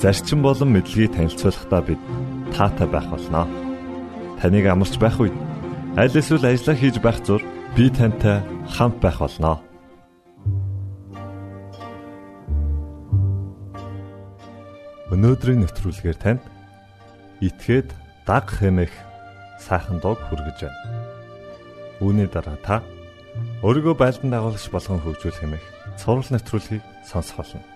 зарчим болон мэдлэгийг танилцуулахдаа бид таатай байх болноо. Таныг амарч байх үед аль эсвэл ажиллаа хийж байх зур би тантай хамт байх болноо. Өнөөдрийн нэвтрүүлгээр танд итгээд даг хэмэх сайхан дуу хүргэж байна. Үүний дараа та өөрийгөө байлдан дагуулагч болгон хөгжүүлэх хэмэх цуврал нэвтрүүлгийг сонсох болно.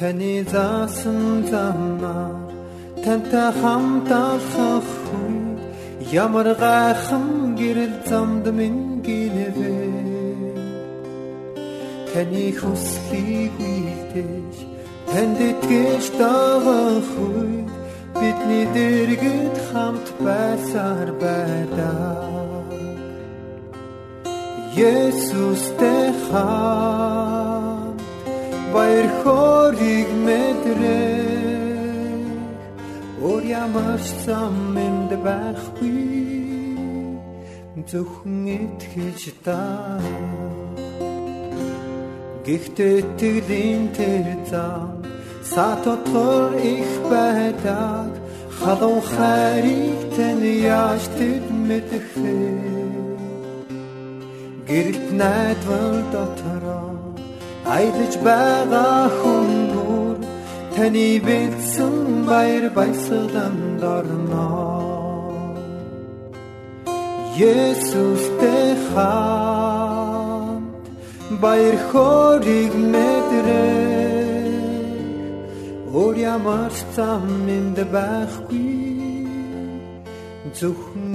Таны заасан замаар тантай хамт алхах үед ямар гайхан гэрэл замд минь гинэвэ. Таны хүслийг үйлдэж танд итгэж дагах үед бидний дэргэд хамт байсаар байдаа Есүстэй хаа баяр хориг мэдрээ Ор ямар зам энд байхгүй. Зөвхөн итгэж та. Гэхдээ тэглийн тэр зам сатотгор их байдаг. Халуун хайрыг тань яаж тэд мэдэх вэ? Гэрэлт найдвар дотороо аялаж байгаа хүн бүр таны бэлсэн баяр баясгаланд орно. Есүстэй хамт баяр хориг мэдрээ Өөр ямар зам энд байхгүй зөвхөн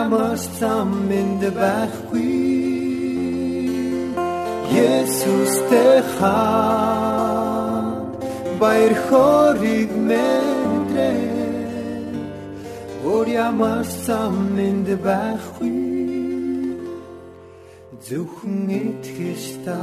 ямар зам энд байхгүй. Есүстэй хаа баяр хориг мэдрээ Өөр ямар зам энд байхгүй. Зөвхөн итгэж та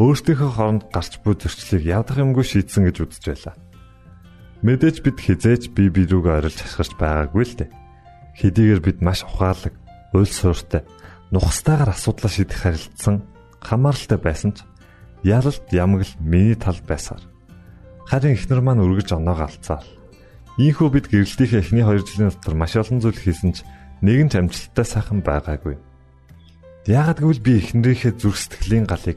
өөртөөхөө хооронд гарч буй зөрчлийг ядах юмгүй шийдсэн гэж үзэж байлаа. Мэдээж бид хизээж бие биерүүгээ орилж хасгарч байгаагүй л дээ. Хэдийгээр бид маш ухаалаг, уйл сууртай, нухастайгаар асуудлаа шийдэх харилцсан хамааралтай байсан ч ялалт ямагл миний тал байсаар. Харин эхнэр маань үргэж оноогоо алцаал. Ийхүү бид гэрэлтийнхээ эхний 2 жилийн дотор маш олон зүйл хийсэн ч нэгэн ч амжилттай сайхан байгаагүй. Яагад гэвэл би эхнэрийнхээ зүрх сэтгэлийн галыг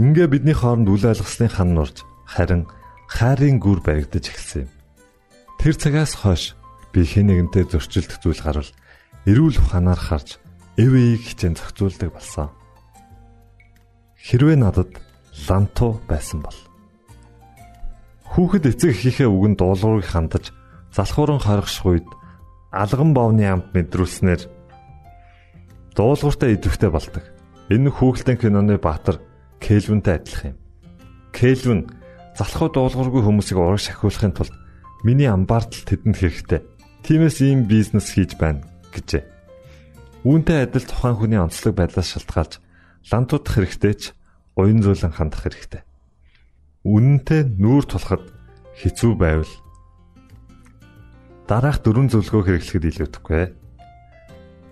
Ингээ бидний хооронд үл ойлгослын хан нурж харин хайрын гүр баригдаж эхэлсэн юм. Тэр цагаас хойш би хэн нэгэнтэй зөрчилдөх зүйл гарвал эрүүл ухаанаар харж эвэйг хичээн зохицуулдаг болсон. Хэрвээ надад ланту байсан бол хүүхэд эцэг эхийнхээ үгэнд дуулуурыг хандаж залхууран хоригших үед алган бовны амт мэдрүүлснээр дуулууртай идэвхтэй болдог. Энэ хүүхэлдэйн киноны баатар Кельвинтэй адилхан юм. Кельвин залхуу дуулуургүй хүмүүсийг урагш ахиулахын тулд миний амбаартал тэдэнд хэрэгтэй. Тиймээс ийм бизнес хийж байна гэжээ. Үүнтэй адил тухайн хүний онцлог байдлаас шалтгаалж лантуудах хэрэгтэй ч уян зөөлөн хандах хэрэгтэй. Үнэнтэй нүүр тулахад хэцүү байвал дараах дөрвөн зөвлөгөө хэрэглэхэд илүүдэхгүй.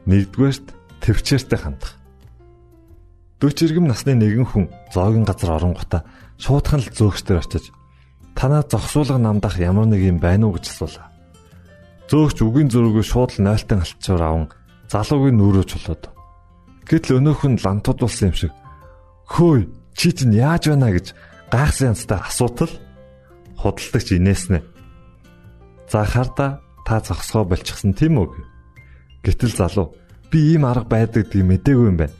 Нэгдүгээрт төвчээртэй хандах. 40 иргэм насны нэгэн хүн зоогийн газар оронгота шуудхан л зөөгчдөр очиж танаа зогсуулга намдах ямар нэг юм байна уу гэж асуулаа. Зөөгч үгийн зөрүүгөө шууд л нойлтон алтчаар аван залуугийн нүрөө чулууд. Гэтэл өнөөх нь лантуудулсан юм шиг хөөе чи чинь яаж байна гэж гайхсан янзтай асуутал худалдагч инээснэ. За харда та зогсгоо болчихсон тийм үү? Гэтэл залуу би ийм арга байдаг гэдгийг мэдээгүй юм байна.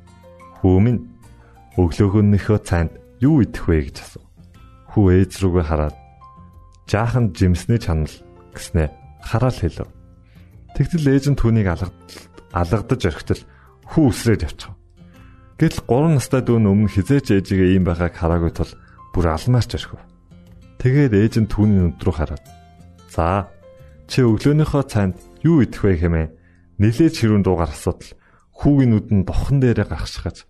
Хүү минь өглөөгөнийхөө цайнд юу идэх вэ гэж асуув. Хүү ээж рүүгээ хараад жаахан жимсний чанал гэснээ хараал хэлв. Тэгтэл ээж нь түүнийг алгадаж орхитол хүү үсрээд явчихав. Гэтэл 3 настай дүү өмнө хизээч ээжигээ ийм байгааг хараагүй тул бүр алмаарч орхив. Тэгээд ээж нь түүний нүд рүү хараад "За, чи өглөөнийхөө цайнд юу идэх вэ хэмээн нилээж хэрүүн дуугаар асуудал хүүгийн нүд нь бохон дээрээ гаргашгаж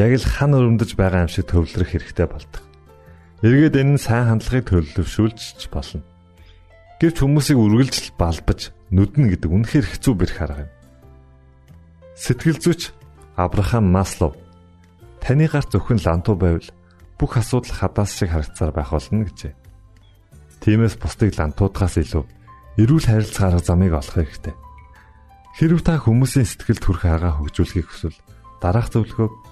яг л хан өрөмдөж байгаа юм шиг төвлөрөх хэрэгтэй болдог. Эргээд энэ нь сайн хандлагыг төлөвшүүлж болно. Гэвч хүмүүсийг үргэлжл балбаж нүднэ гэдэг үнэхээр хэцүү бэрх арга юм. Сэтгэл зүйч Абрахам Маслов таны гарт зөвхөн лантуу байвал бүх асуудал хадаас шиг харагцаар байх болно гэжээ. Тиймээс бусдыг лантуудаас илүү эрүүл харилцаа арга замыг олох хэрэгтэй. Хэрв та хүмүүсийн сэтгэл төрх арга хөгжүүлэхийг хүсвэл дараах зөвлөгөөг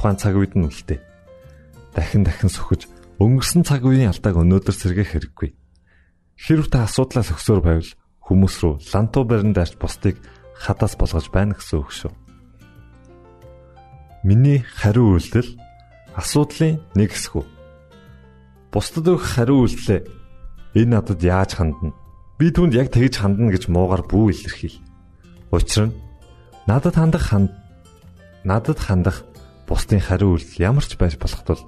тухайн цаг үед нь үлдээ. Дахин дахин сөхөж өнгөрсөн цаг үеийн алдааг өнөөдөр сэргээх хэрэггүй. Хэрв та асуудлаас өгсөөр байвал хүмүүс рүү лантуу барин даарч бусдыг хадаас болгож байна гэсэн үг шүү. Миний хариу үйлдэл асуудлын нэг хэсэг. Бусдад өгөх хариу үйлдэлээ Энэ надад яаж хандна? Би түүнд яг тэгж хандна гэж муугар бүү илэрхийл. Учир нь надад хандах ханд надад хандах бусдын хариу үйлдэл ямар ч байж болох тул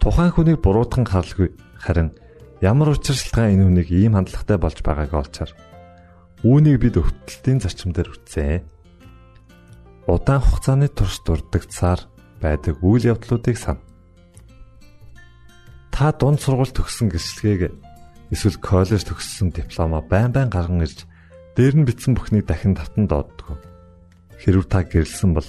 тухайн хүнийг буруутган харалгүй харин ямар учиршилтгаан энэ хүнийг ийм хандлагатай болж байгааг олчаар үүнийг бид өвтөлтийн зарчим дээр үтсэн. Удаан хугацааны турш дурддагцаар байдаг үйл явдлуудыг сан. Та дунд сургууль төгссөн гэрчлэгийг эсвэл коллеж төгссөн дипломоо байн байн гарган ирж дээр нь бичсэн бүхнийг дахин татан дооддог. Хэрвээ та гэрэлсэн бол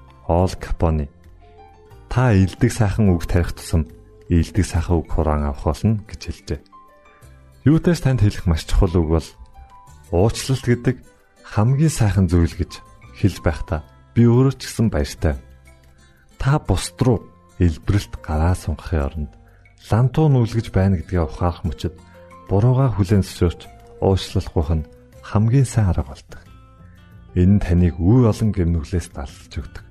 Ол Капони та илдэг сайхан үг тарих тусам илдэг сайхан үг хураан авах болно гэж хэлжээ. Юутай ч танд хэлэх маш чухал үг бол уучлалт гэдэг хамгийн сайхан зүйл гэж хэлж байхдаа би өөрөө ч гэсэн баяртай. Та бусд руу элбэрэлт гараа сунгахын оронд лантуу нүлгэж байна гэдгээ ухаарах мөчөд бурууга хүлээн зөвшөөрч уучлалгүйх нь хамгийн сайн арга болдог. Энэ таныг үе олон гэмнүглээс далж өгдөг.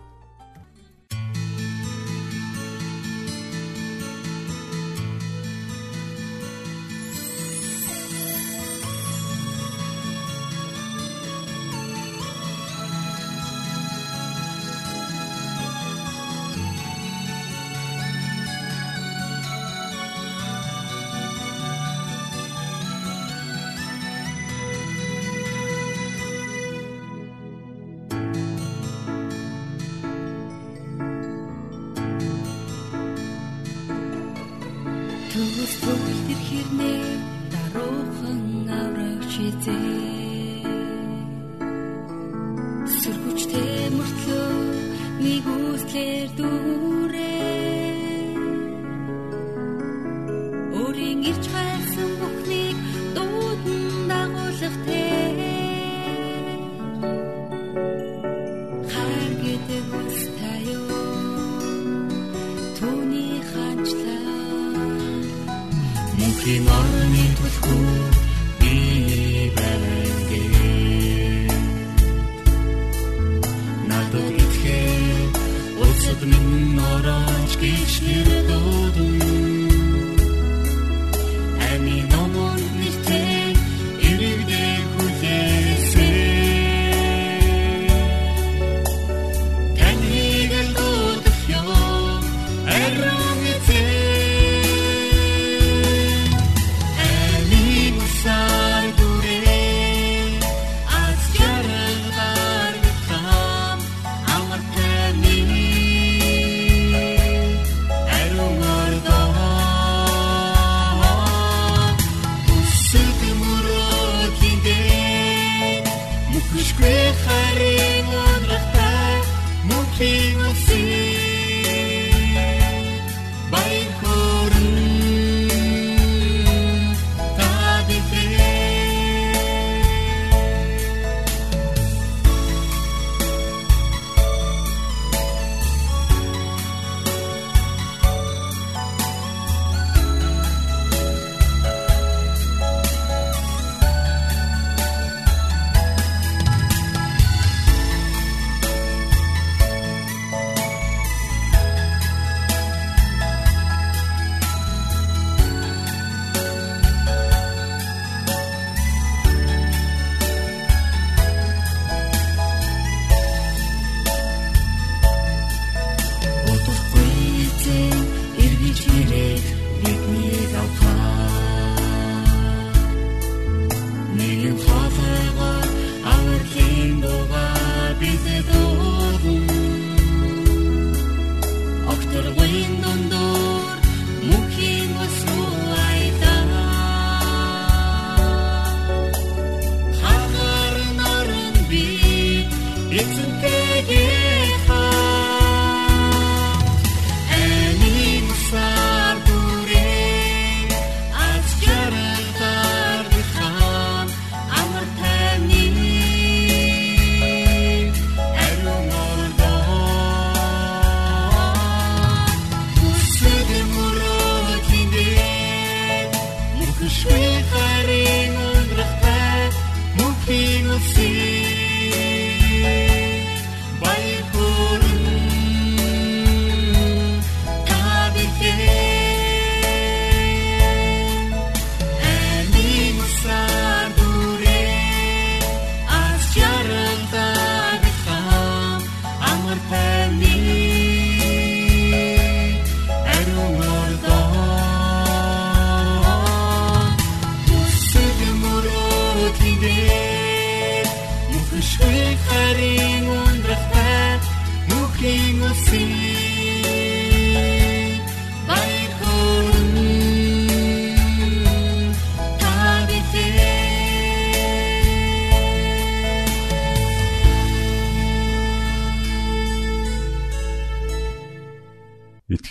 Төгс бүгд тэр хэрнээ даруухан аврагч эзээ Сөргөчтэй мөртлөө нэг үслэр дүүрээ